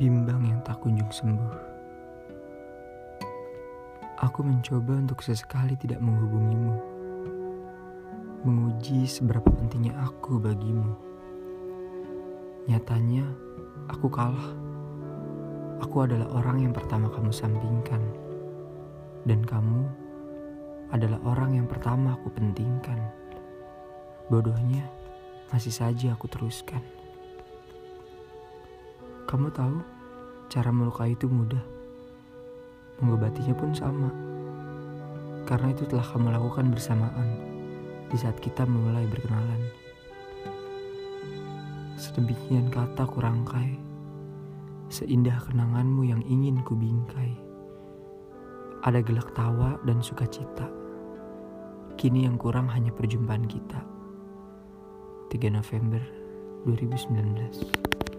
bimbang yang tak kunjung sembuh. Aku mencoba untuk sesekali tidak menghubungimu, menguji seberapa pentingnya aku bagimu. Nyatanya, aku kalah. Aku adalah orang yang pertama kamu sampingkan, dan kamu adalah orang yang pertama aku pentingkan. Bodohnya, masih saja aku teruskan. Kamu tahu, cara melukai itu mudah. Mengobatinya pun sama. Karena itu telah kamu lakukan bersamaan di saat kita mulai berkenalan. Sedemikian kata kurangkai, seindah kenanganmu yang ingin kubingkai. Ada gelak tawa dan sukacita. Kini yang kurang hanya perjumpaan kita. 3 November 2019